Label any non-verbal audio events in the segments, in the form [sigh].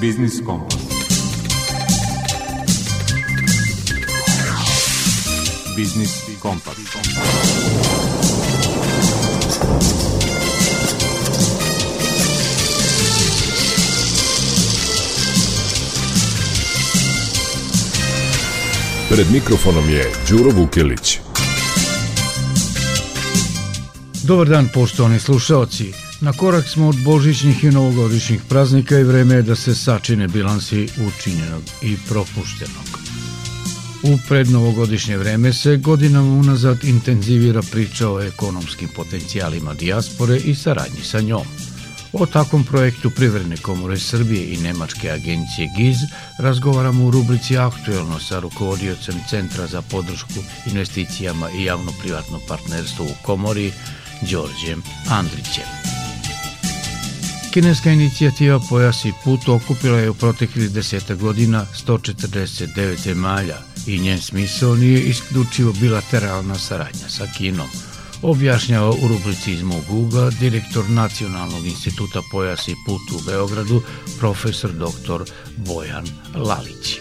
Biznis Kompas. Biznis Kompas. Pred mikrofonom je Đuro Vukilić. Dobar dan, poštovani slušalci. Na korak smo od božićnih i novogodišnjih praznika i vreme je da se sačine bilansi učinjenog i propuštenog. U prednovogodišnje vreme se godinama unazad intenzivira priča o ekonomskim potencijalima dijaspore i saradnji sa njom. O takvom projektu Privredne komore Srbije i Nemačke agencije GIZ razgovaramo u rubrici Aktuelno sa rukovodiocem Centra za podršku investicijama i javno-privatno partnerstvo u komori Đorđem Andrićem. Kineska inicijativa Pojas i put okupila je u proteklih deseta godina 149 zemalja i njen smisao nije isključivo bilateralna saradnja sa Kinom, objašnjava u rubrici iz mog direktor Nacionalnog instituta Pojas i put u Beogradu, profesor dr. Bojan Lalić.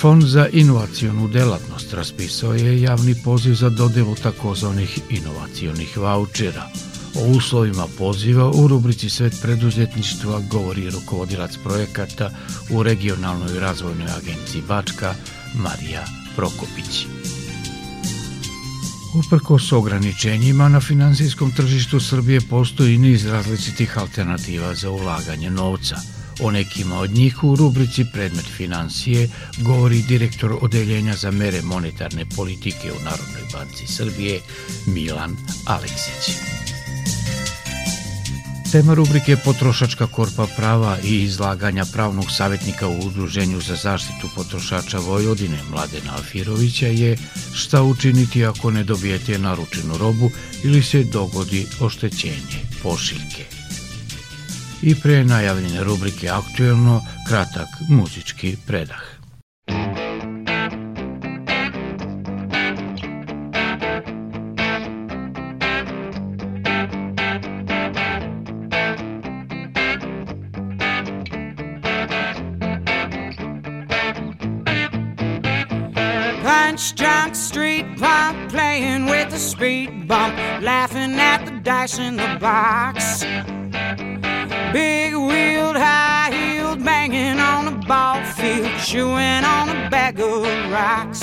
Fond za inovacijonu delatnost raspisao je javni poziv za dodelu takozvanih inovacionih vouchera. O uslovima poziva u rubrici Svet preduzetništva govori rukovodilac projekata u regionalnoj razvojnoj agenciji Bačka Marija Prokopić. Uprkos ograničenjima na finansijskom tržištu Srbije postoji niz različitih alternativa za ulaganje novca – O nekima od njih u rubrici Predmet financije govori direktor Odeljenja za mere monetarne politike u Narodnoj banci Srbije Milan Aleksić. Tema rubrike Potrošačka korpa prava i izlaganja pravnog savjetnika u Udruženju za zaštitu potrošača Vojvodine Mladena Alfirovića je šta učiniti ako ne dobijete naručenu robu ili se dogodi oštećenje pošiljke i pre najavljene rubrike Aktuelno kratak muzički predah. The dice in the box Big wheeled, high heeled, banging on a ball field, chewing on a bag of rocks.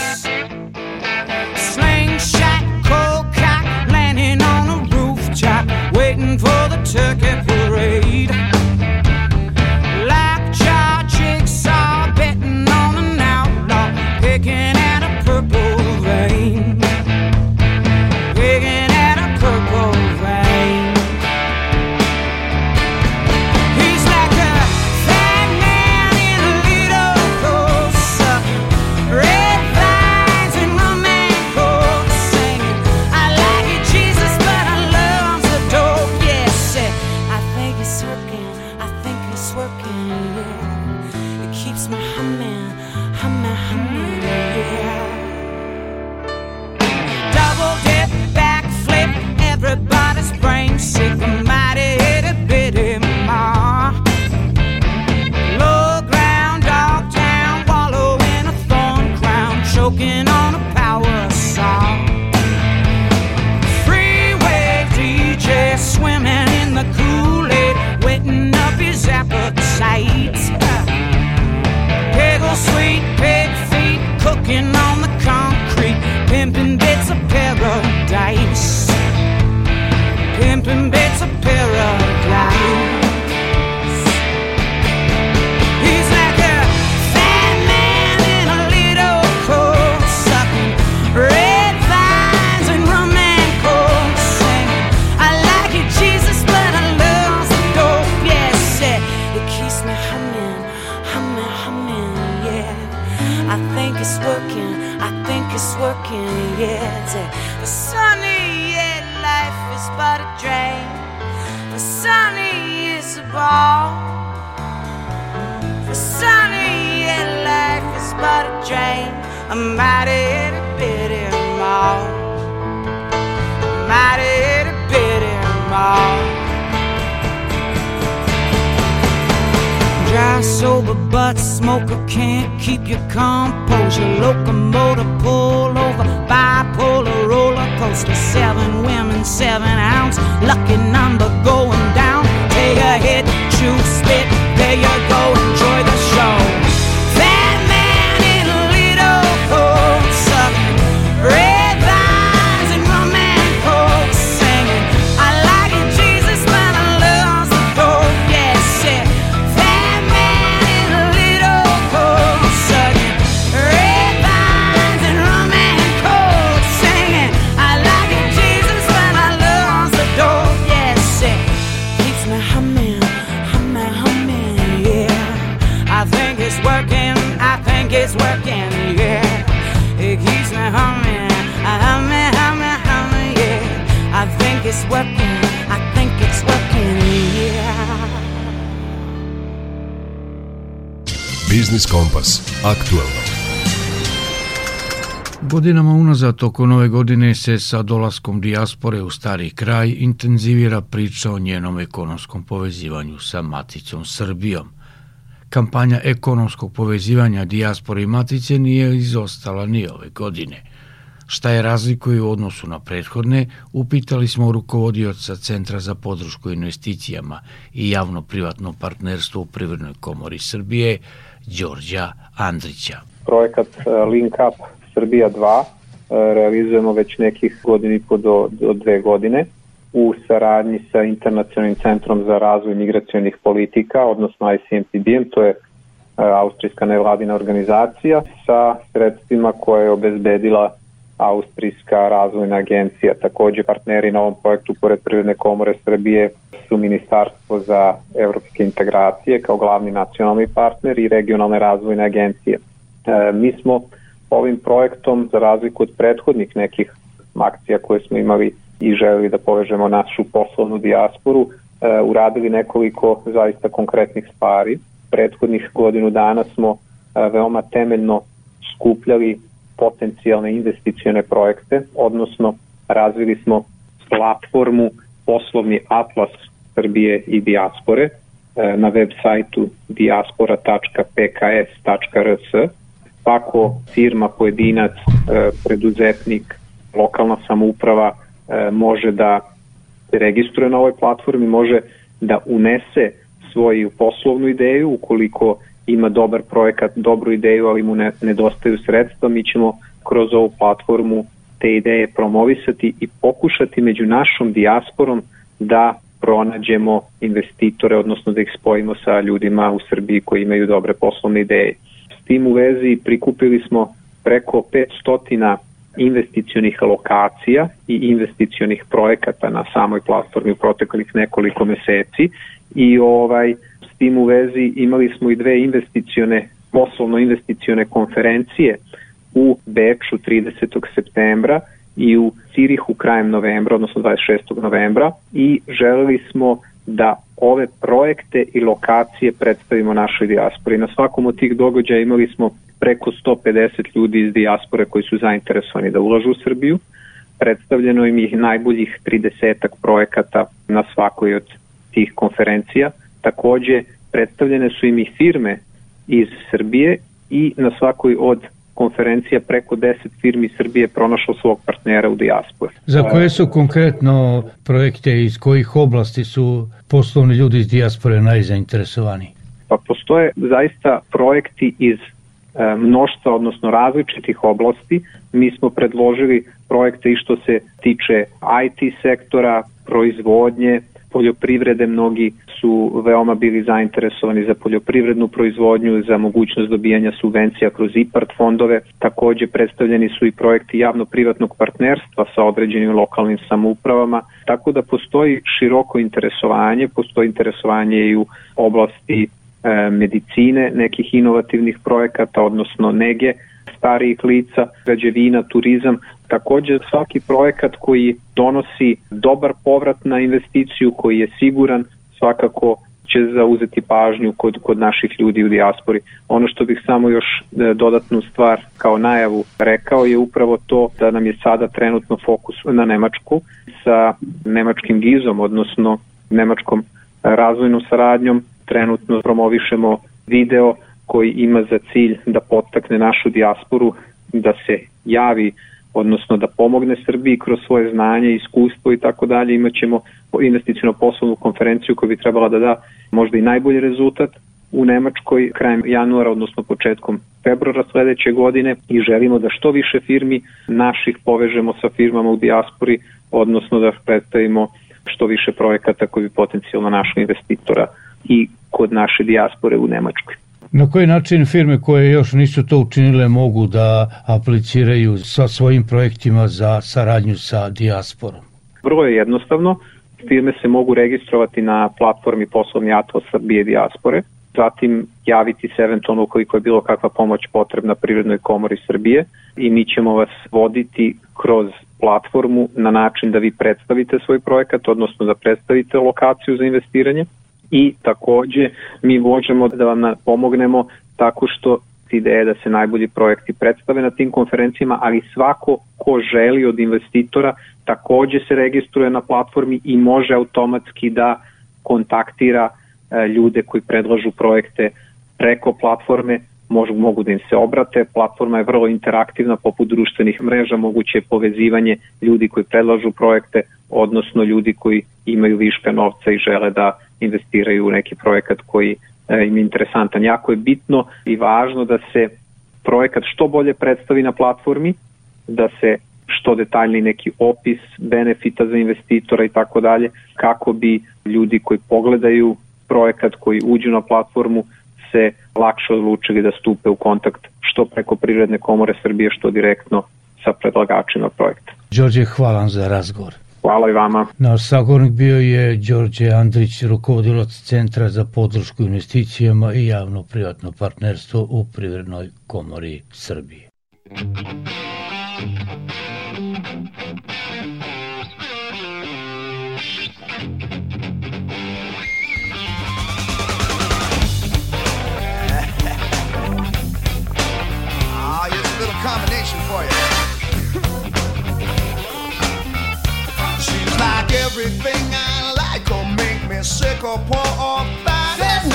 Slingshot, cold cock, landing on a rooftop, waiting for the turkey parade. Lockjaw, jigsaw, betting on an outlaw, picking at a purple can't keep your composure. Locomotive pull over, bipolar roller coaster. Seven women, seven ounce, lucky number going down. Take a hit, chew, spit, there you go, enjoy the show. Biznis Kompas. Aktualno. Godinama unazad toko nove godine se sa dolaskom dijaspore u stari kraj intenzivira priča o njenom ekonomskom povezivanju sa maticom Srbijom. Kampanja ekonomskog povezivanja dijaspore i matice nije izostala ni ove godine – Šta je razlikuje u odnosu na prethodne, upitali smo rukovodioca Centra za podršku investicijama i javno-privatno partnerstvo u Privrednoj komori Srbije, Đorđa Andrića. Projekat e, Link Up Srbija 2 e, realizujemo već nekih godini po do, do dve godine u saradnji sa Internacionalnim centrom za razvoj migracijonih politika, odnosno ICMPD-em, to je e, austrijska nevladina organizacija sa sredstvima koje je obezbedila Austrijska razvojna agencija. Takođe partneri na ovom projektu pored Privredne komore Srbije su Ministarstvo za evropske integracije kao glavni nacionalni partner i regionalne razvojne agencije. E, mi smo ovim projektom, za razliku od prethodnih nekih akcija koje smo imali i želeli da povežemo našu poslovnu dijasporu, e, uradili nekoliko zaista konkretnih stvari. Prethodnih godinu dana smo e, veoma temeljno skupljali potencijalne investicione projekte, odnosno razvili smo platformu Poslovni atlas Srbije i dijaspore e, na web sajtu diaspora.pks.rs. Ako firma, pojedinac, e, preduzetnik, lokalna samouprava e, može da se registruje na ovoj platformi, može da unese svoju poslovnu ideju ukoliko ima dobar projekat, dobru ideju, ali mu ne, nedostaju sredstva, mi ćemo kroz ovu platformu te ideje promovisati i pokušati među našom dijasporom da pronađemo investitore, odnosno da ih spojimo sa ljudima u Srbiji koji imaju dobre poslovne ideje. S tim u vezi prikupili smo preko 500 investicionih lokacija i investicionih projekata na samoj platformi u proteklih nekoliko meseci i ovaj tim u vezi imali smo i dve investicione, poslovno investicione konferencije u Beču 30. septembra i u Cirihu krajem novembra, odnosno 26. novembra i želeli smo da ove projekte i lokacije predstavimo našoj dijaspori. Na svakom od tih događaja imali smo preko 150 ljudi iz dijaspore koji su zainteresovani da ulažu u Srbiju. Predstavljeno im ih najboljih 30 projekata na svakoj od tih konferencija Takođe, predstavljene su im i firme iz Srbije i na svakoj od konferencija preko 10 firmi Srbije pronašlo svog partnera u dijaspori. Za koje su konkretno projekte iz kojih oblasti su poslovni ljudi iz dijaspore najzainteresovani? Pa postoje zaista projekti iz e, mnoštva, odnosno različitih oblasti. Mi smo predložili projekte i što se tiče IT sektora, proizvodnje, poljoprivrede, mnogi su veoma bili zainteresovani za poljoprivrednu proizvodnju, za mogućnost dobijanja subvencija kroz IPART fondove. Takođe predstavljeni su i projekti javno-privatnog partnerstva sa određenim lokalnim samoupravama, tako da postoji široko interesovanje, postoji interesovanje i u oblasti e, medicine, nekih inovativnih projekata, odnosno nege, starijih lica, građevina, turizam, Takođe, svaki projekat koji donosi dobar povrat na investiciju, koji je siguran, svakako će zauzeti pažnju kod, kod naših ljudi u dijaspori. Ono što bih samo još e, dodatnu stvar kao najavu rekao je upravo to da nam je sada trenutno fokus na Nemačku sa nemačkim gizom, odnosno nemačkom razvojnom saradnjom. Trenutno promovišemo video koji ima za cilj da potakne našu dijasporu da se javi odnosno da pomogne Srbiji kroz svoje znanje, iskustvo i tako dalje. Imaćemo investicijno poslovnu konferenciju koja bi trebala da da možda i najbolji rezultat u Nemačkoj krajem januara, odnosno početkom februara sledeće godine i želimo da što više firmi naših povežemo sa firmama u dijaspori, odnosno da predstavimo što više projekata koji bi potencijalno našli investitora i kod naše dijaspore u Nemačkoj. Na koji način firme koje još nisu to učinile mogu da apliciraju sa svojim projektima za saradnju sa dijasporom? Vrlo je jednostavno. Firme se mogu registrovati na platformi Poslovni atlas Srbije dijaspore, zatim javiti se eventualno ukoliko je bilo kakva pomoć potrebna Privrednoj komori Srbije i mi ćemo vas voditi kroz platformu na način da vi predstavite svoj projekat, odnosno da predstavite lokaciju za investiranje i takođe mi možemo da vam pomognemo tako što ideje da se najbolji projekti predstave na tim konferencijama, ali svako ko želi od investitora takođe se registruje na platformi i može automatski da kontaktira e, ljude koji predlažu projekte preko platforme, mogu, mogu da im se obrate. Platforma je vrlo interaktivna, poput društvenih mreža, moguće je povezivanje ljudi koji predlažu projekte, odnosno ljudi koji imaju viška novca i žele da investiraju u neki projekat koji e, im je interesantan. Jako je bitno i važno da se projekat što bolje predstavi na platformi, da se što detaljni neki opis benefita za investitora i tako dalje, kako bi ljudi koji pogledaju projekat, koji uđu na platformu, se lakše odlučili da stupe u kontakt što preko Prirodne komore Srbije, što direktno sa predlagačima projekta. Đorđe, hvala za razgovor. Hvala i vama. Naš sagovornik bio je Đorđe Andrić, rukovodilac Centra za podršku investicijama i javno-privatno partnerstvo u Privrednoj komori Srbije. combination everything I like will make me sick or poor or fat. Yes,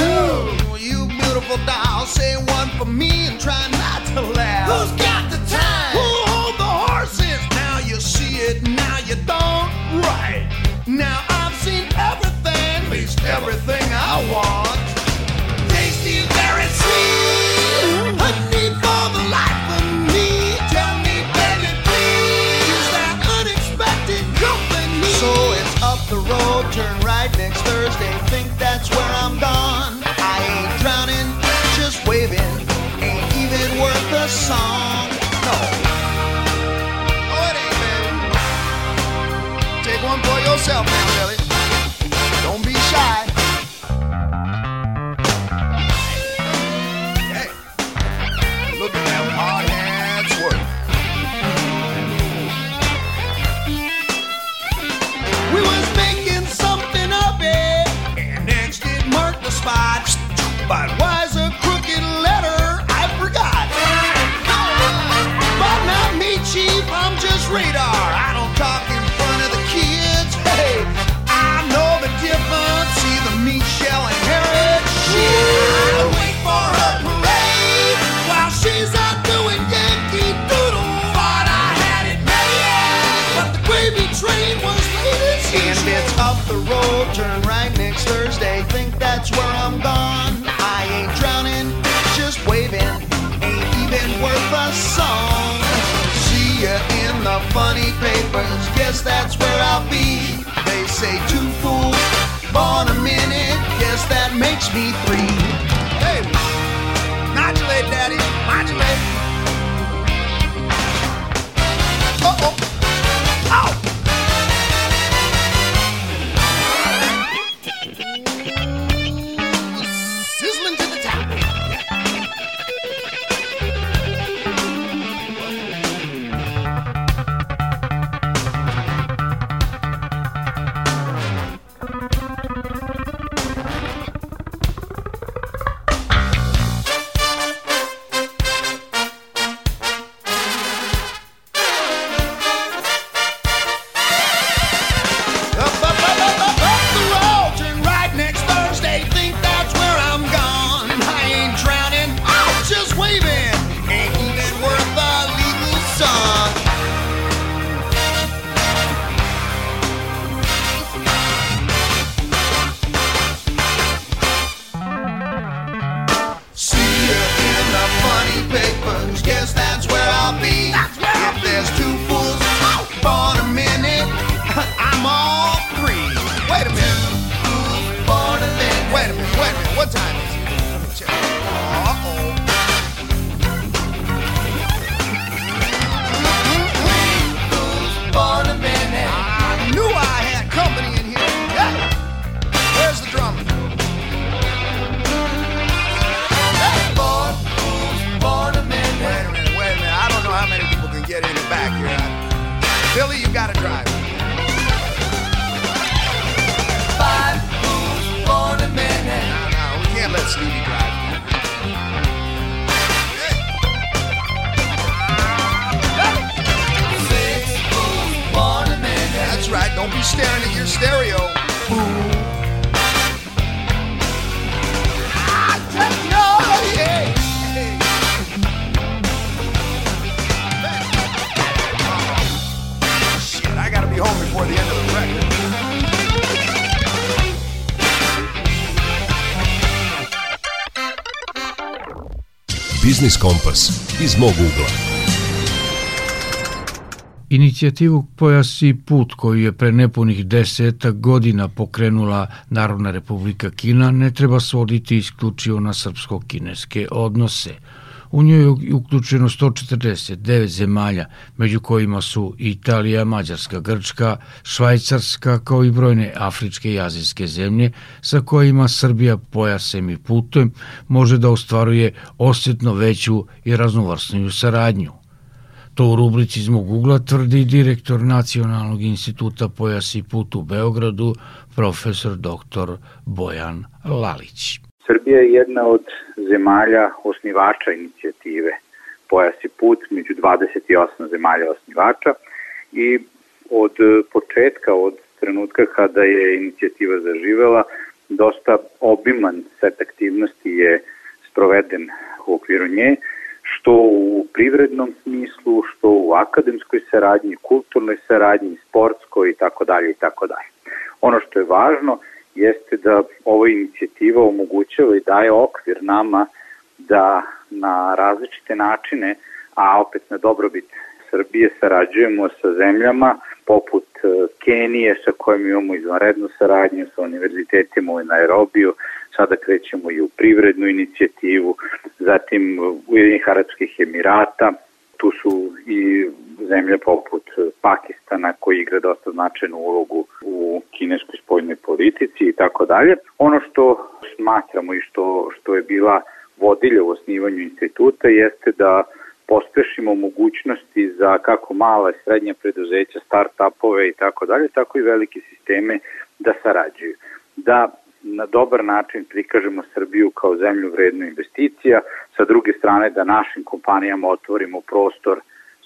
you beautiful doll, say one for me and try not to laugh. Who's got the time? Who hold the horses? Now you see it, now you don't. Right. Now I've seen everything, at least everything I want. Tasty, very sweet, honey for the life the road, turn right next Thursday. Think that's where I'm gone. I ain't drowning, just waving. Ain't even worth a song. No. Oh, it ain't, baby. Take one for yourself now, road, turn right next Thursday. Think that's where I'm gone. I ain't drowning, just waving. Ain't even worth a song. See ya in the funny papers. Guess that's where I'll be. They say two fools, born a minute. Guess that makes me three. Biznis Kompas iz mog ugla. Inicijativu Pojas i put koju je pre nepunih deseta godina pokrenula Narodna republika Kina ne treba svoditi isključivo na srpsko-kineske odnose. U njoj je uključeno 149 zemalja, među kojima su Italija, Mađarska, Grčka, Švajcarska, kao i brojne afričke i azijske zemlje, sa kojima Srbija pojasem i putem može da ostvaruje osjetno veću i raznovrsniju saradnju. To u rubrici iz mog ugla tvrdi direktor Nacionalnog instituta Pojas i put u Beogradu, profesor dr. Bojan Lalić. Srbija je jedna od zemalja osnivača inicijative Pojas i put među 28 zemalja osnivača i od početka, od trenutka kada je inicijativa zaživela, dosta obiman set aktivnosti je sproveden u okviru nje, što u privrednom smislu, što u akademskoj saradnji, kulturnoj saradnji, sportskoj i tako dalje i tako dalje. Ono što je važno jeste da ova inicijativa omogućava i daje okvir nama da na različite načine, a opet na dobrobit Srbije sarađujemo sa zemljama poput e, Kenije sa kojim imamo izvanrednu saradnju sa univerzitetima u Nairobiju, sada krećemo i u privrednu inicijativu, zatim Ujedinih Arabskih Emirata, tu su i zemlje poput Pakistana koji igra dosta značajnu ulogu u kineskoj spoljnoj politici i tako dalje. Ono što smatramo i što, što je bila vodilja u osnivanju instituta jeste da pospešimo mogućnosti za kako mala i srednja preduzeća, start-upove i tako dalje, tako i velike sisteme da sarađuju. Da na dobar način prikažemo Srbiju kao zemlju vrednu investicija, sa druge strane da našim kompanijama otvorimo prostor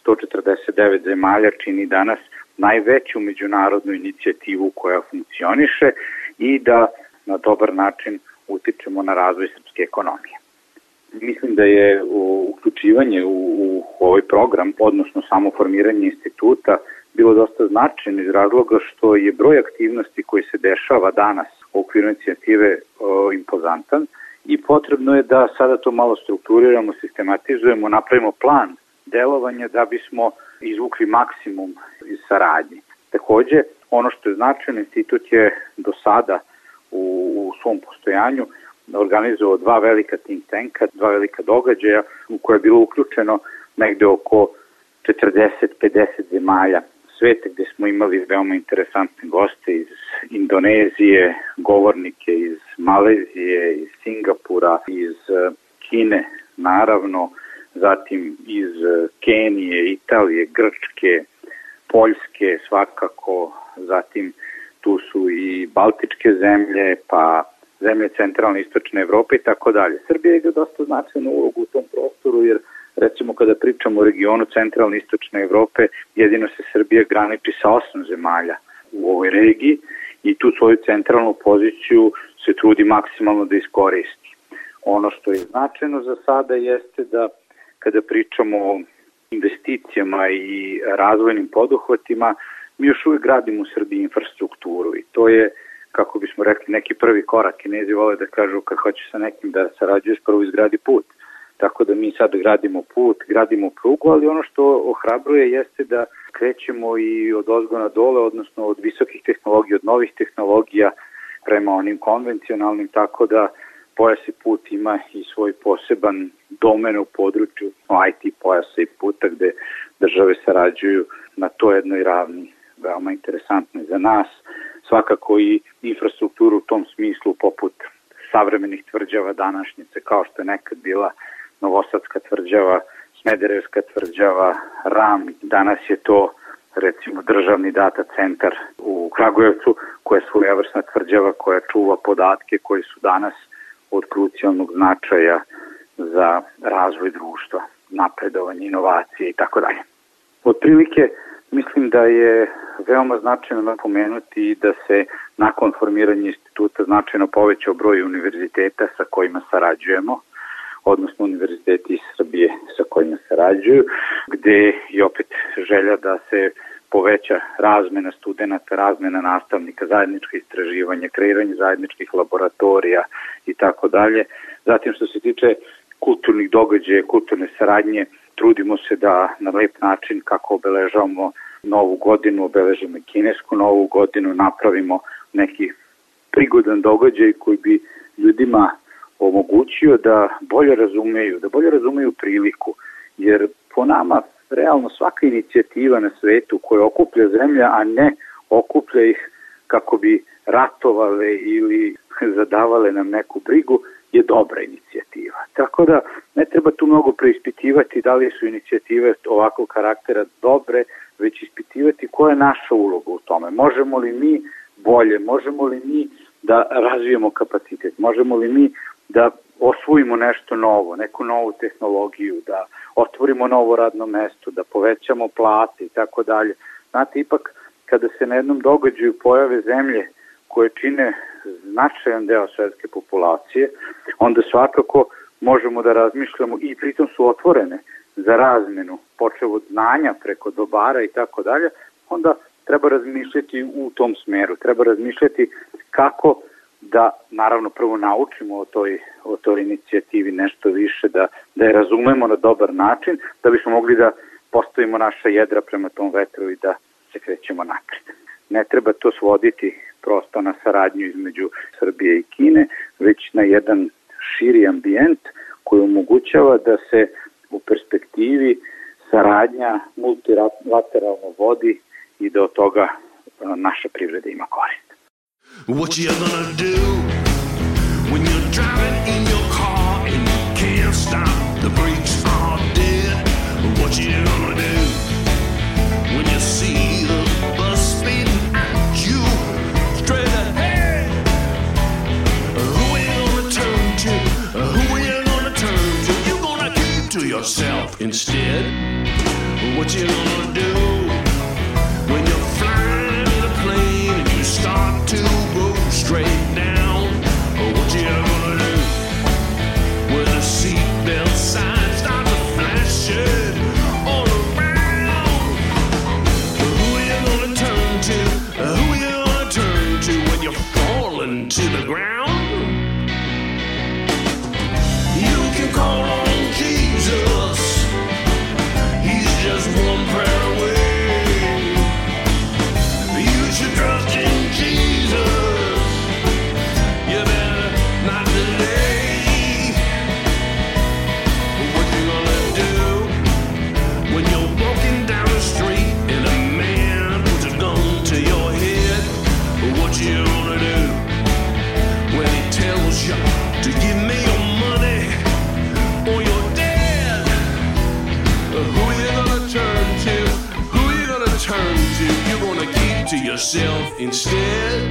149 zemalja čini danas najveću međunarodnu inicijativu koja funkcioniše i da na dobar način utičemo na razvoj srpske ekonomije. Mislim da je uključivanje u, u ovaj program, odnosno samo formiranje instituta, bilo dosta značajno iz razloga što je broj aktivnosti koji se dešava danas u okviru inicijative o, impozantan i potrebno je da sada to malo strukturiramo, sistematizujemo, napravimo plan delovanja da bismo izvukli maksimum iz saradnje. Takođe, ono što je značajno, institut je do sada u, u svom postojanju organizovao dva velika think tanka, dva velika događaja u koje je bilo uključeno negde oko 40-50 zemalja sveta gde smo imali veoma interesantne goste iz Indonezije, govornike iz Malezije, iz Singapura, iz eh, Kine, naravno, zatim iz eh, Kenije, Italije, Grčke, Poljske svakako, zatim tu su i Baltičke zemlje, pa zemlje centralne istočne Evrope i tako dalje. Srbija igra dosta značajnu ulogu u tom prostoru jer recimo kada pričamo o regionu centralne istočne Evrope, jedino se Srbija graniči sa osam zemalja u ovoj regiji i tu svoju centralnu poziciju se trudi maksimalno da iskoristi. Ono što je značajno za sada jeste da kada pričamo o investicijama i razvojnim poduhvatima, mi još uvijek gradimo u Srbiji infrastrukturu i to je kako bismo rekli, neki prvi korak. Kinezi vole da kažu kad hoćeš sa nekim da sarađuješ, prvo izgradi put. Tako da mi sad gradimo put, gradimo prugu, ali ono što ohrabruje jeste da krećemo i od ozgona dole, odnosno od visokih tehnologija, od novih tehnologija prema onim konvencionalnim, tako da pojas i put ima i svoj poseban domen u području IT pojasa i puta gde države sarađuju na to jednoj ravni. Veoma interesantno za nas svakako i infrastrukturu u tom smislu poput savremenih tvrđava današnjice kao što je nekad bila Novosadska tvrđava, Smederevska tvrđava, Ram, danas je to recimo državni data centar u Kragujevcu koja je svojevrsna tvrđava koja čuva podatke koji su danas od krucijalnog značaja za razvoj društva, napredovanje, inovacije i tako dalje. Otprilike mislim da je veoma značajno napomenuti da se nakon formiranja instituta značajno povećao broj univerziteta sa kojima sarađujemo, odnosno univerziteti iz Srbije sa kojima sarađuju, gde je opet želja da se poveća razmena studenta, razmena nastavnika, zajedničke istraživanje, kreiranje zajedničkih laboratorija i tako dalje. Zatim što se tiče kulturnih događaja, kulturne saradnje, trudimo se da na lep način kako obeležavamo novu godinu, obeležimo kinesku novu godinu, napravimo neki prigodan događaj koji bi ljudima omogućio da bolje razumeju, da bolje razumeju priliku, jer po nama realno svaka inicijativa na svetu koja okuplja zemlja, a ne okuplja ih kako bi ratovale ili [laughs] zadavale nam neku brigu, je dobra inicijativa. Tako da ne treba tu mnogo preispitivati da li su inicijative ovakvog karaktera dobre, već ispitivati koja je naša uloga u tome. Možemo li mi bolje, možemo li mi da razvijemo kapacitet, možemo li mi da osvojimo nešto novo, neku novu tehnologiju, da otvorimo novo radno mesto, da povećamo plate i tako dalje. Znate, ipak kada se na jednom događaju pojave zemlje koje čine značajan deo svetske populacije, onda svakako možemo da razmišljamo i pritom su otvorene za razmenu, počeo od znanja preko dobara i tako dalje, onda treba razmišljati u tom smeru. Treba razmišljati kako da naravno prvo naučimo o toj, o toj inicijativi nešto više, da, da je razumemo na dobar način, da bismo mogli da postavimo naša jedra prema tom vetru i da se krećemo napred. Ne treba to svoditi prosto na saradnju između Srbije i Kine, već na jedan širi ambijent koji omogućava da se u perspektivi saradnja multilateralno vodi i da od toga naša privreda ima korist. What you gonna do when you're driving in your car and you can't stop? The brakes are dead. What you gonna do when you see the bus speeding at you straight ahead? Who are you gonna turn to? Who are you gonna turn to? You gonna keep to yourself instead. What you gonna do You yourself instead.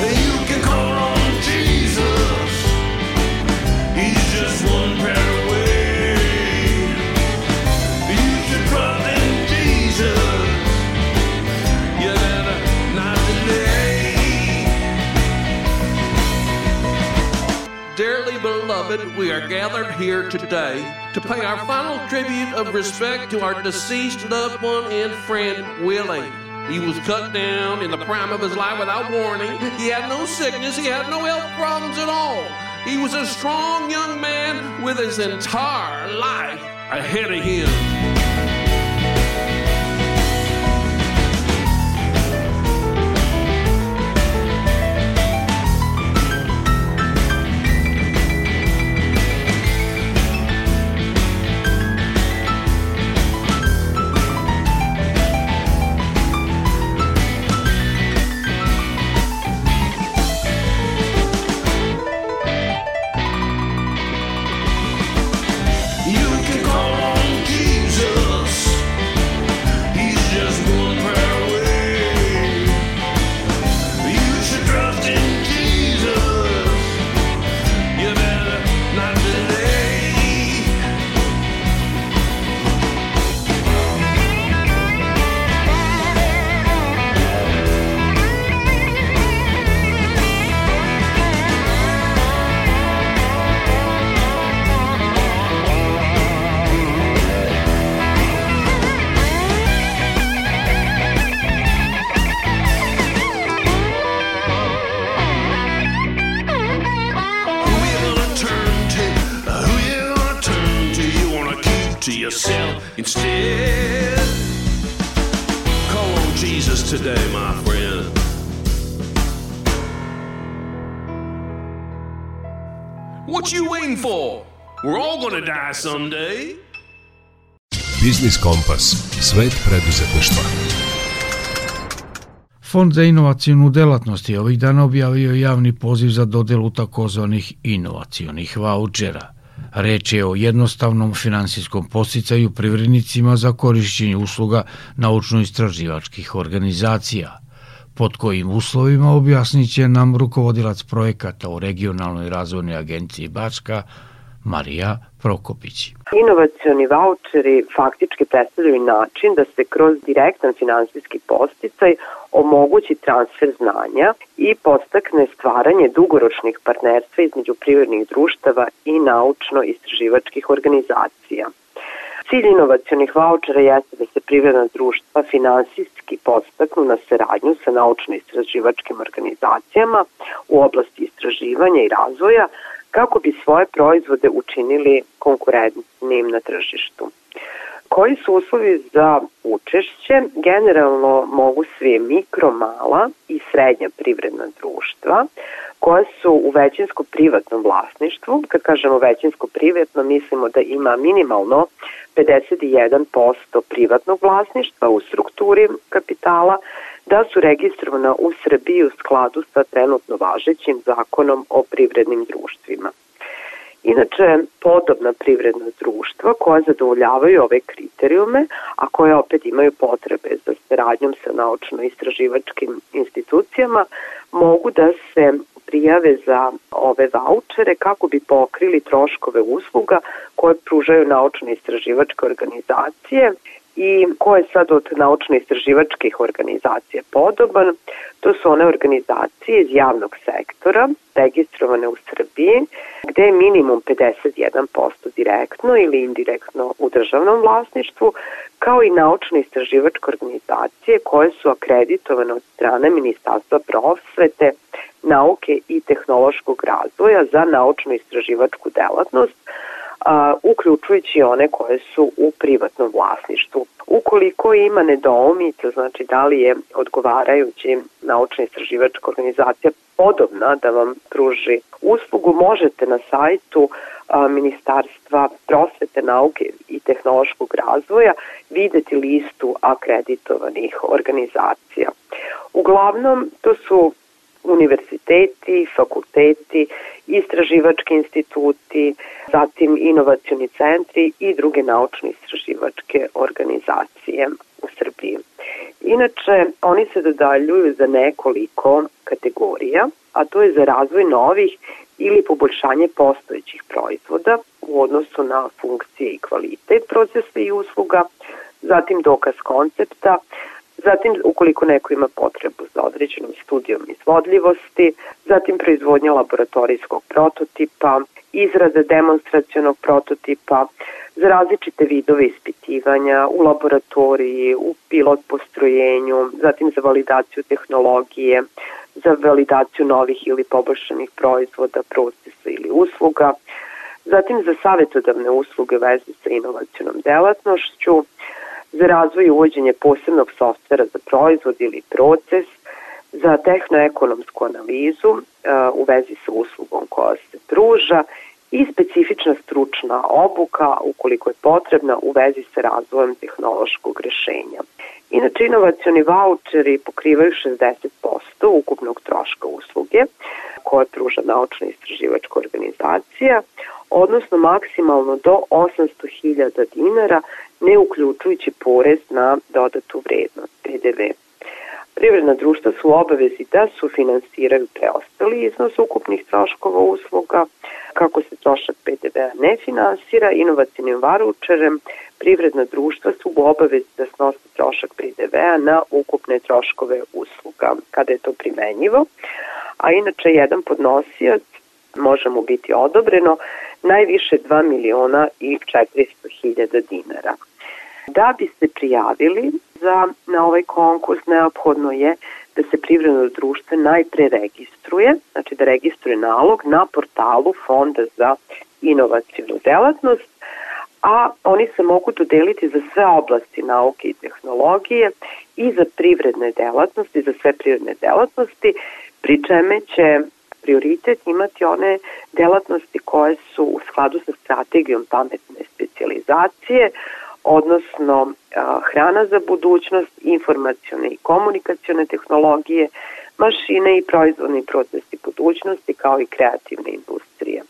You can call beloved, we are gathered here today to pay our final tribute of respect to our deceased loved one and friend, Willie. He was cut down in the prime of his life without warning. He had no sickness, he had no health problems at all. He was a strong young man with his entire life ahead of him. Someday. Biznis Kompas. Svet preduzetništva. Fond za inovacijonu delatnost je ovih dana objavio javni poziv za dodelu takozvanih inovacionih vouchera. Reč je o jednostavnom finansijskom posticaju privrednicima za korišćenje usluga naučno-istraživačkih organizacija – pod kojim uslovima objasnit će nam rukovodilac projekata u regionalnoj razvojnoj agenciji Bačka, Marija Prokopić. Inovacioni voucheri faktički predstavljaju način da se kroz direktan finansijski posticaj omogući transfer znanja i postakne stvaranje dugoročnih partnerstva između privrednih društava i naučno-istraživačkih organizacija. Cilj inovacijonih vouchera jeste da se privredna društva finansijski podstaknu na saradnju sa naučno-istraživačkim organizacijama u oblasti istraživanja i razvoja kako bi svoje proizvode učinili konkurentnim na tržištu. Koji su uslovi za učešće? Generalno mogu sve mikro, mala i srednja privredna društva koja su u većinsko privatnom vlasništvu. Kad kažemo većinsko privatno, mislimo da ima minimalno 51% privatnog vlasništva u strukturi kapitala, da su registrovana u Srbiji u skladu sa trenutno važećim zakonom o privrednim društvima. Inače, podobna privredna društva koja zadovoljavaju ove kriterijume, a koje opet imaju potrebe za saradnjom sa naučno-istraživačkim institucijama, mogu da se prijave za ove vouchere kako bi pokrili troškove usluga koje pružaju naučno-istraživačke organizacije i ko je sad od naučno-istraživačkih organizacija podoban, to su one organizacije iz javnog sektora, registrovane u Srbiji, gde je minimum 51% direktno ili indirektno u državnom vlasništvu, kao i naučno-istraživačke organizacije koje su akreditovane od strane Ministarstva prosvete, nauke i tehnološkog razvoja za naučno-istraživačku delatnost, a, uključujući one koje su u privatnom vlasništvu. Ukoliko ima nedoumica, znači da li je odgovarajući naučna istraživačka organizacija podobna da vam pruži uslugu, možete na sajtu Ministarstva prosvete, nauke i tehnološkog razvoja videti listu akreditovanih organizacija. Uglavnom, to su univerziteti, fakulteti, istraživački instituti, zatim inovacioni centri i druge naučno-istraživačke organizacije u Srbiji. Inače, oni se dodaljuju za nekoliko kategorija, a to je za razvoj novih ili poboljšanje postojećih proizvoda u odnosu na funkcije i kvalitet procesa i usluga, zatim dokaz koncepta, zatim ukoliko neko ima potrebu za određenom studijom izvodljivosti, zatim proizvodnja laboratorijskog prototipa, izrada demonstracionog prototipa za različite vidove ispitivanja u laboratoriji, u pilot postrojenju, zatim za validaciju tehnologije, za validaciju novih ili poboljšanih proizvoda, procesa ili usluga, zatim za savetodavne usluge veze sa inovacionom delatnošću, za razvoj i uvođenje posebnog softvera za proizvod ili proces, za tehnoekonomsku analizu uh, u vezi sa uslugom koja se pruža i specifična stručna obuka ukoliko je potrebna u vezi sa razvojem tehnološkog rešenja. Inače, inovacioni voucheri pokrivaju 60% ukupnog troška usluge koje pruža naučna istraživačka organizacija, odnosno maksimalno do 800.000 dinara, ne uključujući porez na dodatu vrednost, PDV. Privredna društva su obavezi da sufinansiraju preostali iznos ukupnih troškova usluga, kako se trošak PDV-a ne finansira, inovacijnim varučerem privredna društva su u obavezi da snose trošak PDV-a na ukupne troškove usluga, kada je to primenjivo. A inače, jedan podnosijac može mu biti odobreno najviše 2 miliona i 400 hiljada dinara. Da bi se prijavili za, na ovaj konkurs neophodno je da se privredno društvo najpre registruje, znači da registruje nalog na portalu Fonda za inovacijnu delatnost, a oni se mogu dodeliti za sve oblasti nauke i tehnologije i za privredne delatnosti, za sve privredne delatnosti, pri čeme će prioritet imati one delatnosti koje su u skladu sa strategijom pametne specializacije, odnosno hrana za budućnost, informacione i komunikacione tehnologije, mašine i proizvodni procesi budućnosti kao i kreativne industrije.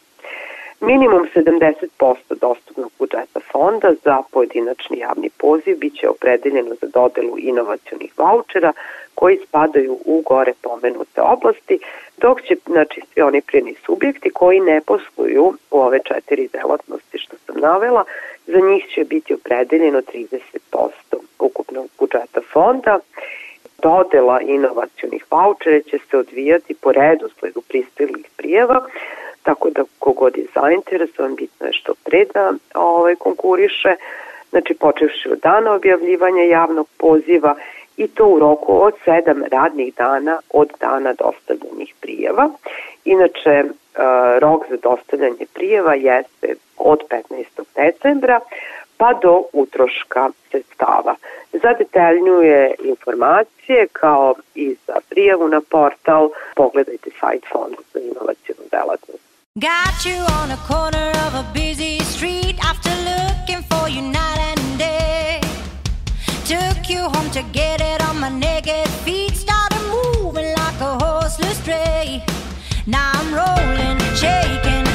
Minimum 70% dostupnog budžeta fonda za pojedinačni javni poziv biće opredeljeno za dodelu inovacionih vouchera koji spadaju u gore pomenute oblasti, dok će znači, svi oni prijeni subjekti koji ne posluju u ove četiri delatnosti što sam navela, za njih će biti opredeljeno 30% ukupnog budžeta fonda. Dodela inovacionih vouchera će se odvijati po redu sledu pristilih prijeva, tako da kogod je zainteresovan, bitno je što pre da ovaj, konkuriše, znači počevši od dana objavljivanja javnog poziva i to u roku od 7 radnih dana od dana dostavljenih prijeva. Inače, e, rok za dostavljanje prijeva jeste od 15. decembra pa do utroška sredstava. Za detaljnije informacije kao i za prijavu na portal pogledajte sajt Fonda za inovacijonu delatnost. Got you on a corner of a busy street after looking for you night and day. Took you home to get it on my naked feet. Started moving like a horseless stray. Now I'm rolling, shaking,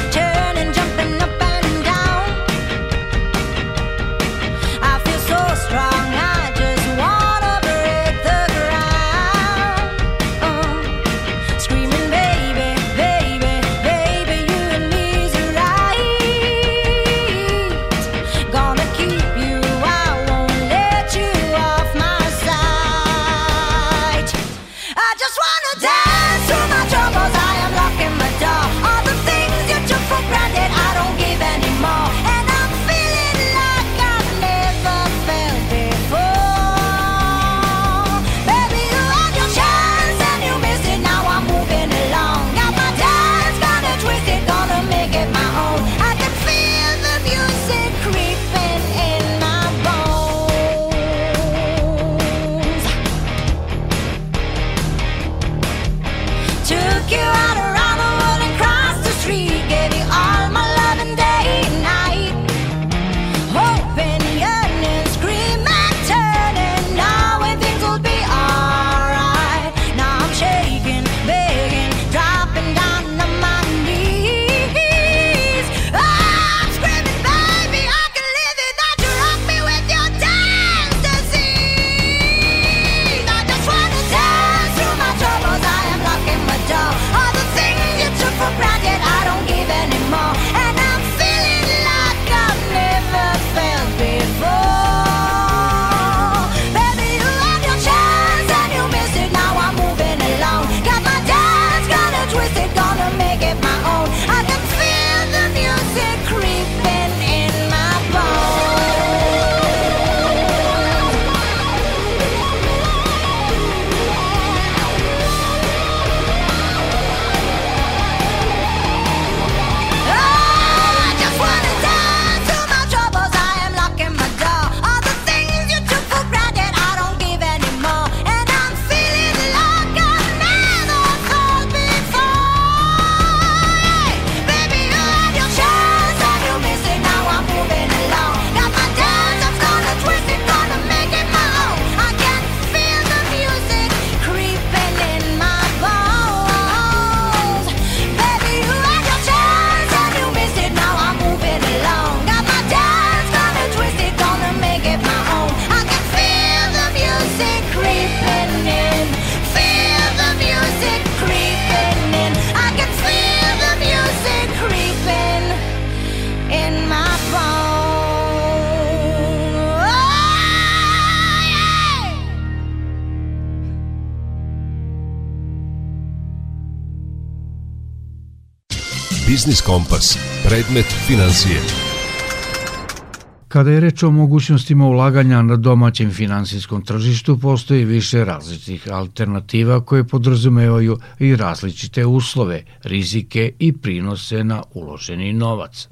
Biznis Kompas. Predmet financije. Kada je reč o mogućnostima ulaganja na domaćem finansijskom tržištu, postoji više različitih alternativa koje podrazumevaju i različite uslove, rizike i prinose na uloženi novac.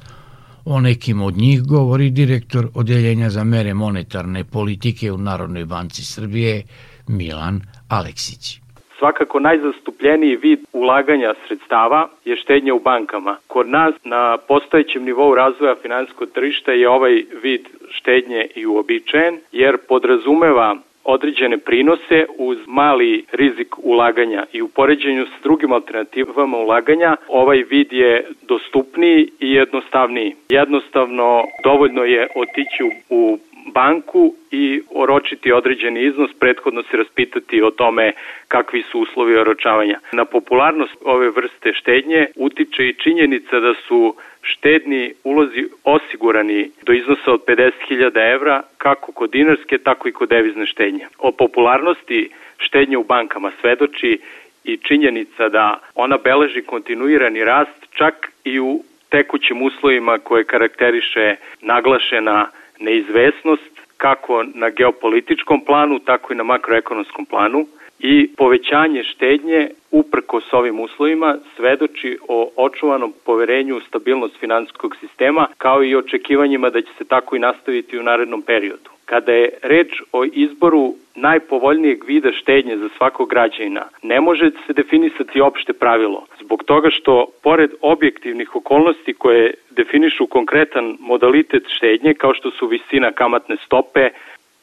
O nekim od njih govori direktor Odeljenja za mere monetarne politike u Narodnoj banci Srbije Milan Aleksić. Svakako najzastupljeniji vid ulaganja sredstava je štednja u bankama. Kod nas na postojećem nivou razvoja finansijskog tržišta je ovaj vid štednje i uobičajen, jer podrazumeva određene prinose uz mali rizik ulaganja i u poređenju s drugim alternativama ulaganja ovaj vid je dostupniji i jednostavniji. Jednostavno dovoljno je otići u banku i oročiti određeni iznos, prethodno se raspitati o tome kakvi su uslovi oročavanja. Na popularnost ove vrste štednje utiče i činjenica da su štedni ulozi osigurani do iznosa od 50.000 evra kako kod dinarske, tako i kod devizne štednje. O popularnosti štednje u bankama svedoči i činjenica da ona beleži kontinuirani rast čak i u tekućim uslovima koje karakteriše naglašena neizvesnost kako na geopolitičkom planu, tako i na makroekonomskom planu i povećanje štednje uprko s ovim uslovima svedoči o očuvanom poverenju u stabilnost finansijskog sistema kao i očekivanjima da će se tako i nastaviti u narednom periodu. Kada je reč o izboru najpovoljnijeg vida štednje za svakog građanina, ne može se definisati opšte pravilo, zbog toga što, pored objektivnih okolnosti koje definišu konkretan modalitet štednje, kao što su visina kamatne stope,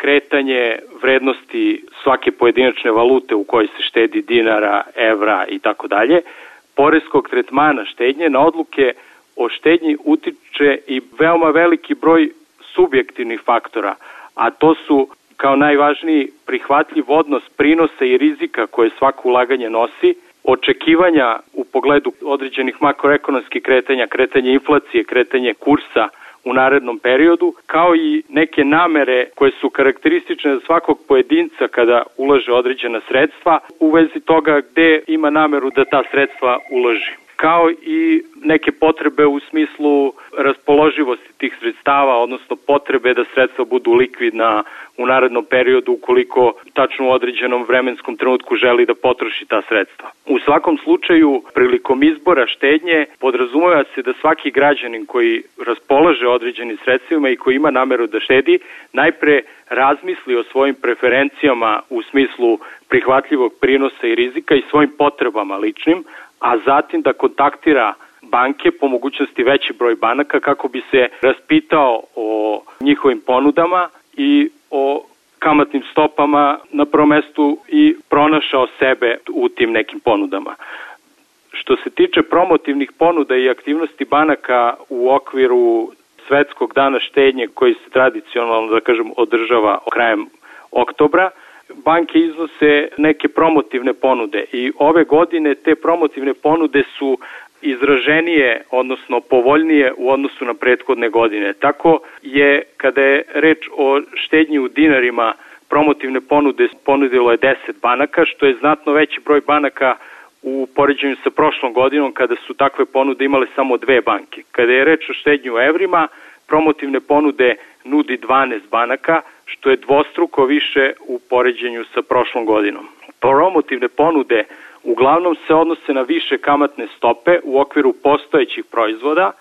kretanje vrednosti svake pojedinačne valute u kojoj se štedi dinara, evra i tako dalje, poreskog tretmana štednje na odluke o štednji utiče i veoma veliki broj subjektivnih faktora, a to su kao najvažniji prihvatljiv odnos prinosa i rizika koje svako ulaganje nosi, očekivanja u pogledu određenih makroekonomskih kretanja, kretanje inflacije, kretanje kursa u narednom periodu, kao i neke namere koje su karakteristične za svakog pojedinca kada ulaže određena sredstva u vezi toga gde ima nameru da ta sredstva uloži kao i neke potrebe u smislu raspoloživosti tih sredstava, odnosno potrebe da sredstva budu likvidna u narednom periodu ukoliko tačno u određenom vremenskom trenutku želi da potroši ta sredstva. U svakom slučaju, prilikom izbora štednje podrazumeva se da svaki građanin koji raspolaže određenim sredstvima i koji ima nameru da štedi, najpre razmisli o svojim preferencijama u smislu prihvatljivog prinosa i rizika i svojim potrebama ličnim, a zatim da kontaktira banke, po mogućnosti veći broj banaka, kako bi se raspitao o njihovim ponudama i o kamatnim stopama na prvom mestu i pronašao sebe u tim nekim ponudama. Što se tiče promotivnih ponuda i aktivnosti banaka u okviru svetskog dana štednje koji se tradicionalno, da kažem, održava krajem oktobra, banke iznose neke promotivne ponude i ove godine te promotivne ponude su izraženije, odnosno povoljnije u odnosu na prethodne godine. Tako je, kada je reč o štednji u dinarima, promotivne ponude ponudilo je 10 banaka, što je znatno veći broj banaka u poređenju sa prošlom godinom kada su takve ponude imale samo dve banke. Kada je reč o štednju u evrima, promotivne ponude nudi 12 banaka, što je dvostruko više u poređenju sa prošlom godinom. Promotivne ponude uglavnom se odnose na više kamatne stope u okviru postojećih proizvoda,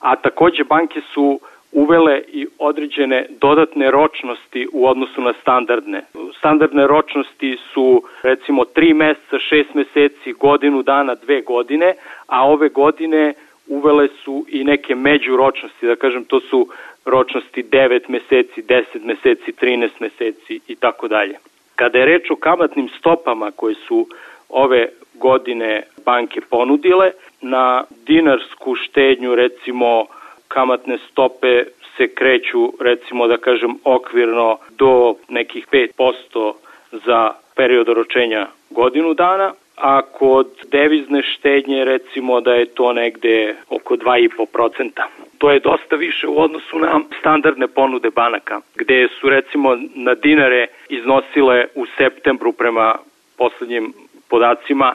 a takođe banke su uvele i određene dodatne ročnosti u odnosu na standardne. Standardne ročnosti su recimo 3 meseca, 6 meseci, godinu dana, dve godine, a ove godine uvele su i neke međuročnosti, da kažem to su ročnosti 9 meseci, 10 meseci, 13 meseci i tako dalje. Kada je reč o kamatnim stopama koje su ove godine banke ponudile, na dinarsku štednju recimo kamatne stope se kreću recimo da kažem okvirno do nekih 5% za period oročenja godinu dana, a kod devizne štednje recimo da je to negde oko 2,5%. To je dosta više u odnosu na standardne ponude banaka, gde su recimo na dinare iznosile u septembru prema poslednjim podacima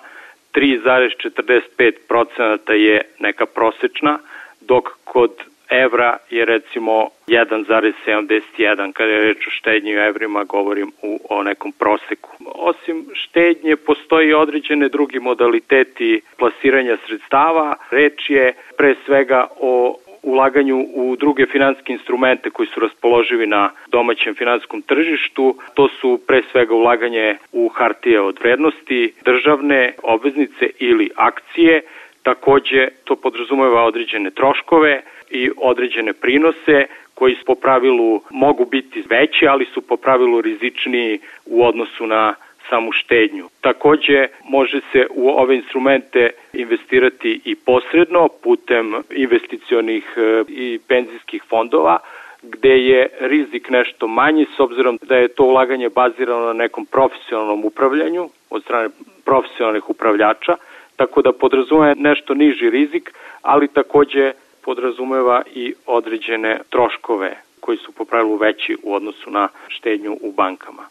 3,45% je neka prosečna, dok kod evra je recimo 1,71 kada je reč o štednji u evrima govorim u, o nekom proseku. Osim štednje postoji određene drugi modaliteti plasiranja sredstava. Reč je pre svega o ulaganju u druge finanske instrumente koji su raspoloživi na domaćem finanskom tržištu. To su pre svega ulaganje u hartije od vrednosti, državne obveznice ili akcije, Takođe, to podrazumeva određene troškove i određene prinose koji po pravilu mogu biti veći, ali su po pravilu rizičniji u odnosu na samu štednju. Takođe, može se u ove instrumente investirati i posredno putem investicionih e, i penzijskih fondova, gde je rizik nešto manji s obzirom da je to ulaganje bazirano na nekom profesionalnom upravljanju od strane profesionalnih upravljača, tako da podrazumeva nešto niži rizik, ali takođe podrazumeva i određene troškove koji su po pravilu veći u odnosu na štednju u bankama.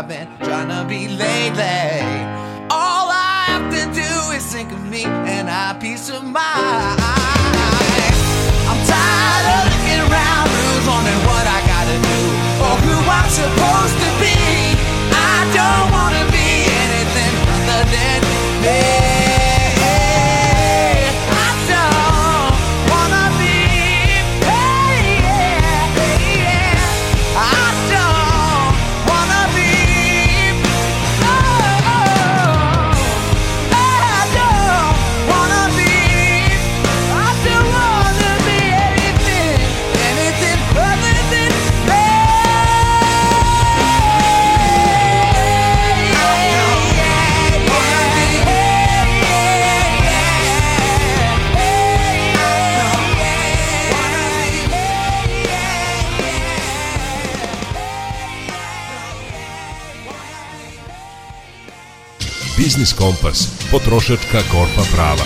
I've been trying to be lately. All I have to do is think of me and I peace of mind. I'm tired of looking around, who's on what I gotta do, or who I'm supposed to. Biznis Kompas, potrošačka korpa prava.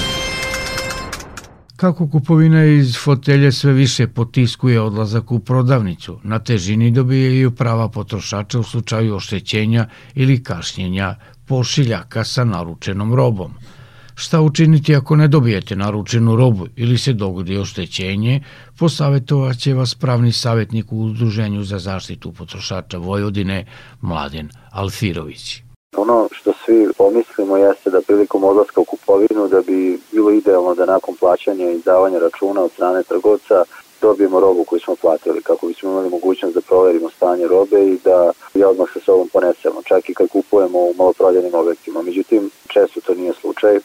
Kako kupovina iz fotelje sve više potiskuje odlazak u prodavnicu, na težini dobijaju prava potrošača u slučaju oštećenja ili kašnjenja pošiljaka sa naručenom robom. Šta učiniti ako ne dobijete naručenu robu ili se dogodi oštećenje, posavetovaće vas pravni savjetnik u Udruženju za zaštitu potrošača Vojvodine, Mladen Alfirović ono što svi pomislimo jeste da prilikom odlaska u kupovinu da bi bilo idealno da nakon plaćanja i izdavanja računa od strane trgovca dobijemo robu koju smo platili kako bismo imali mogućnost da proverimo stanje robe i da je odmah sa sobom ponesemo, čak i kad kupujemo u maloprodajnim objektima. Međutim, često to nije slučaj. E,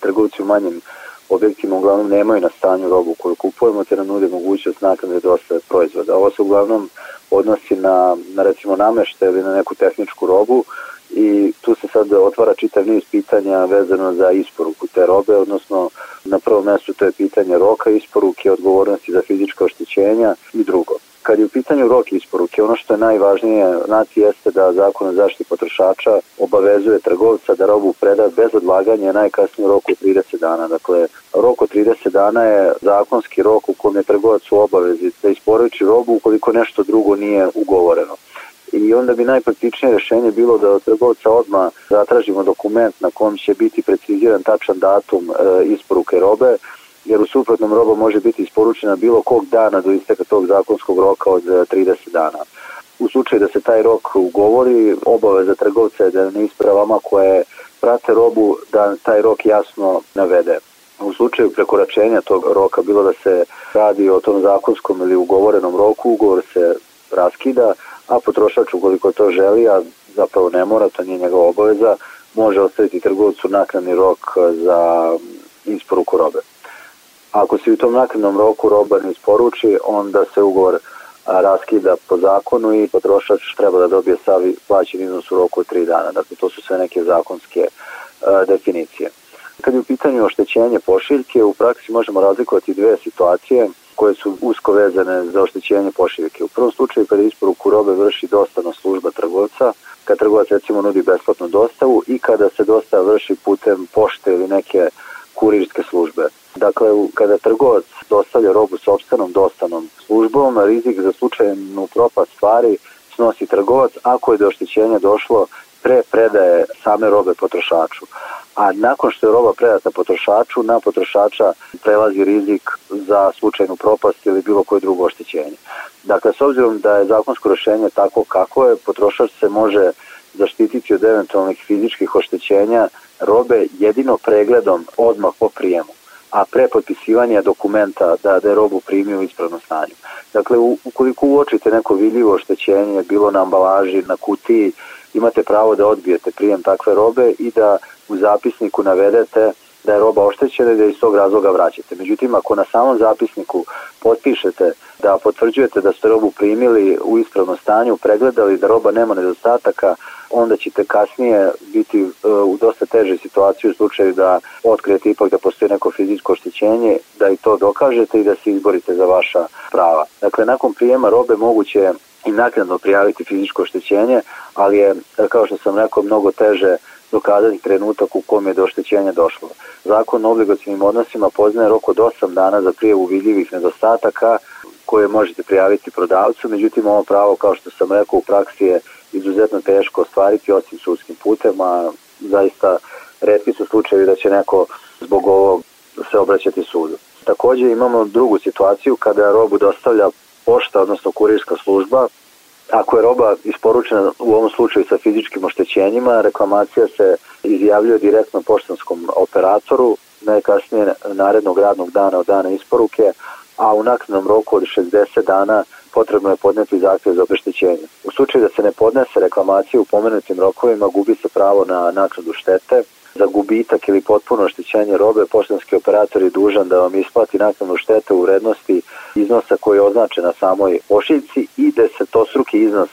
trgovci u manjim objektima uglavnom nemaju na stanju robu koju kupujemo te nam nude mogućnost naknade dosta proizvoda. Ovo se uglavnom odnosi na, na recimo namešte ili na neku tehničku robu i tu se sad otvara čitav niz pitanja vezano za isporuku te robe, odnosno na prvom mestu to je pitanje roka isporuke, odgovornosti za fizička oštećenja i drugo. Kad je u pitanju rok isporuke, ono što je najvažnije znati jeste da zakon o zaštiti potrošača obavezuje trgovca da robu preda bez odlaganja najkasnije roku 30 dana. Dakle, rok od 30 dana je zakonski rok u kojem je trgovac u obavezi da isporuči robu ukoliko nešto drugo nije ugovoreno i onda bi najpraktičnije rešenje bilo da od trgovca odmah zatražimo dokument na kom će biti preciziran tačan datum e, isporuke robe, jer u suprotnom roba može biti isporučena bilo kog dana do isteka tog zakonskog roka od 30 e, dana. U slučaju da se taj rok ugovori, obaveza trgovca je da na ispravama koje prate robu da taj rok jasno navede. U slučaju prekoračenja tog roka, bilo da se radi o tom zakonskom ili ugovorenom roku, ugovor se raskida, a potrošač ukoliko to želi, a zapravo ne mora, to nije njegova obaveza, može ostaviti trgovcu naknadni rok za isporuku robe. Ako se u tom naknadnom roku roba ne isporuči, onda se ugovor raskida po zakonu i potrošač treba da dobije savi plaćen iznos u roku od 3 dana. Dakle, to su sve neke zakonske definicije. Kad je u pitanju oštećenje pošiljke, u praksi možemo razlikovati dve situacije koje su usko vezane za oštećenje pošiljke. U prvom slučaju kada isporuku robe vrši dostavna služba trgovca, kad trgovac recimo nudi besplatnu dostavu i kada se dostava vrši putem pošte ili neke kurirske službe. Dakle, kada trgovac dostavlja robu sobstvenom dostavnom službom, rizik za slučajnu propast stvari snosi trgovac ako je do oštećenja došlo pre predaje same robe potrošaču a nakon što je roba predata potrošaču, na potrošača prelazi rizik za slučajnu propast ili bilo koje drugo oštećenje. Dakle, s obzirom da je zakonsko rešenje tako kako je, potrošač se može zaštititi od eventualnih fizičkih oštećenja robe jedino pregledom odmah po prijemu a pre potpisivanja dokumenta da, da je robu primio u ispravnom stanju. Dakle, ukoliko uočite neko vidljivo oštećenje, bilo na ambalaži, na kutiji, imate pravo da odbijete prijem takve robe i da u zapisniku navedete da je roba oštećena i da iz tog razloga vraćate. Međutim, ako na samom zapisniku potpišete da potvrđujete da ste robu primili u ispravnom stanju, pregledali da roba nema nedostataka, onda ćete kasnije biti e, u dosta težoj situaciji u slučaju da otkrijete ipak da postoji neko fizičko oštećenje, da i to dokažete i da se izborite za vaša prava. Dakle, nakon prijema robe moguće i naknadno prijaviti fizičko oštećenje, ali je, kao što sam rekao, mnogo teže dokazati trenutak u kom je do oštećenja došlo. Zakon o obligacijnim odnosima poznaje rok od 8 dana za prijavu vidljivih nedostataka koje možete prijaviti prodavcu, međutim ovo pravo, kao što sam rekao, u praksi je izuzetno teško ostvariti osim sudskim putem, a zaista redki su slučajevi da će neko zbog ovog se obraćati sudu. Takođe imamo drugu situaciju kada robu dostavlja pošta, odnosno kurirska služba, Ako je roba isporučena u ovom slučaju sa fizičkim oštećenjima, reklamacija se izjavljuje direktno poštanskom operatoru najkasnije narednog radnog dana od dana isporuke, a u naknadnom roku od 60 dana potrebno je podneti zahtjev za obeštećenje. U slučaju da se ne podnese reklamacija u pomenutim rokovima, gubi se pravo na naknadu štete, za gubitak ili potpuno oštećenje robe, poštanski operator je dužan da vam isplati naknadu štete u vrednosti iznosa koji je označen na samoj pošiljci i desetostruki iznos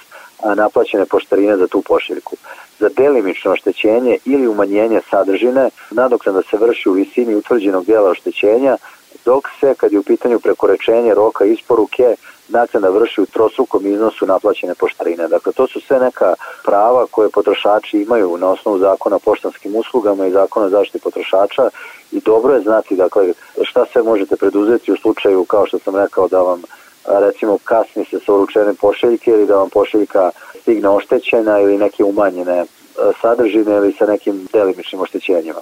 naplaćene poštarine za tu pošiljku. Za delimično oštećenje ili umanjenje sadržine nadoknada se vrši u visini utvrđenog dijela oštećenja, dok se, kad je u pitanju prekoračenje roka isporuke, naknada vrši u trostrukom iznosu naplaćene poštarine. Dakle, to su sve neka prava koje potrošači imaju na osnovu zakona o poštanskim uslugama i zakona o zaštiti potrošača i dobro je znati dakle, šta sve možete preduzeti u slučaju, kao što sam rekao, da vam recimo kasni se sa uručene pošiljke ili da vam pošiljka stigne oštećena ili neke umanjene sadržine ili sa nekim delimičnim oštećenjima.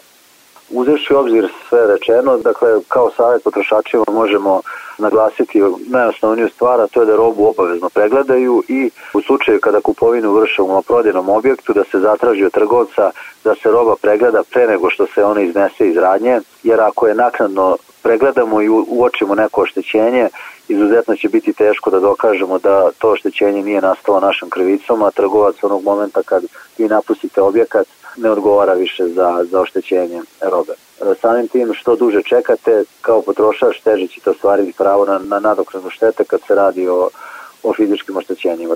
Uzevši u obzir sve rečeno, dakle, kao savjet potrošačima možemo naglasiti najosnovniju stvar, a to je da robu obavezno pregledaju i u slučaju kada kupovinu vrše u prodajnom objektu da se zatraži od trgovca da se roba pregleda pre nego što se ona iznese iz radnje, jer ako je naknadno pregledamo i uočimo neko oštećenje, izuzetno će biti teško da dokažemo da to oštećenje nije nastalo našom krivicom, a trgovac onog momenta kad vi napustite objekat ne odgovara više za, za oštećenje robe. Samim tim što duže čekate, kao potrošač teže ćete ostvariti pravo na, na nadoknadu štete kad se radi o, o fizičkim oštećenjima.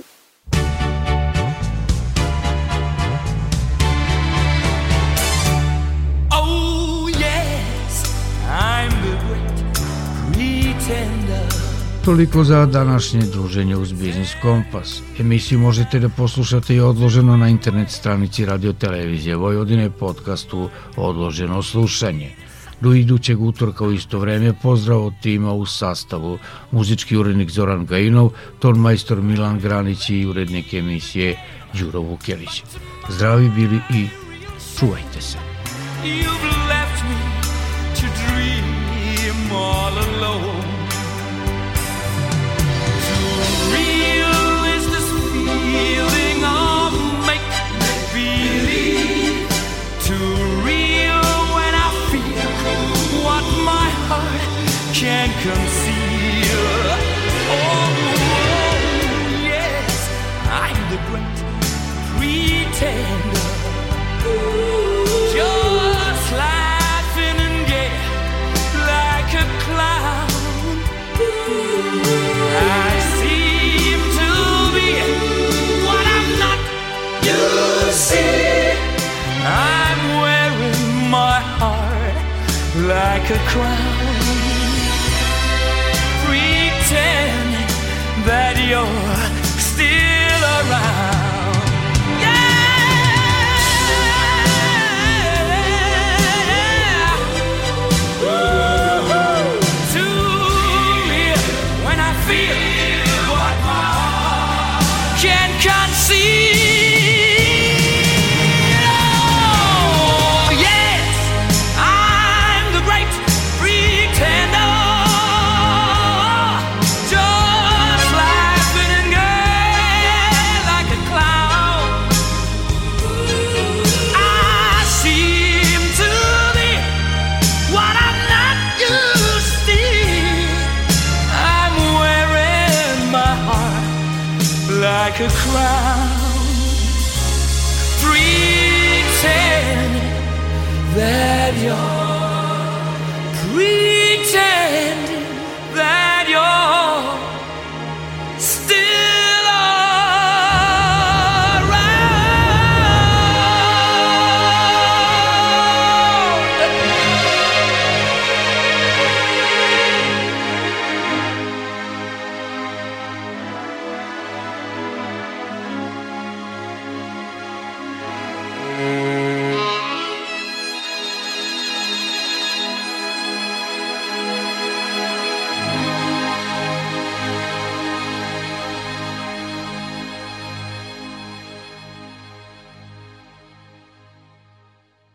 Toliko za današnje druženje uz Biznis Kompas. Emisiju možete da poslušate i odloženo na internet stranici Radio Televizije Vojvodine podcastu Odloženo slušanje. Do idućeg utorka u isto vreme pozdrav od tima u sastavu muzički urednik Zoran Gajinov, ton majstor Milan Granić i urednik emisije Đuro Vukelić. Zdravi bili i čuvajte se. You've left me to dream all alone. Conceal. Oh, yes, I'm the great pretender. Just laughing and like a clown. I seem to be what I'm not. You see, I'm wearing my heart like a crown. Pretending that you're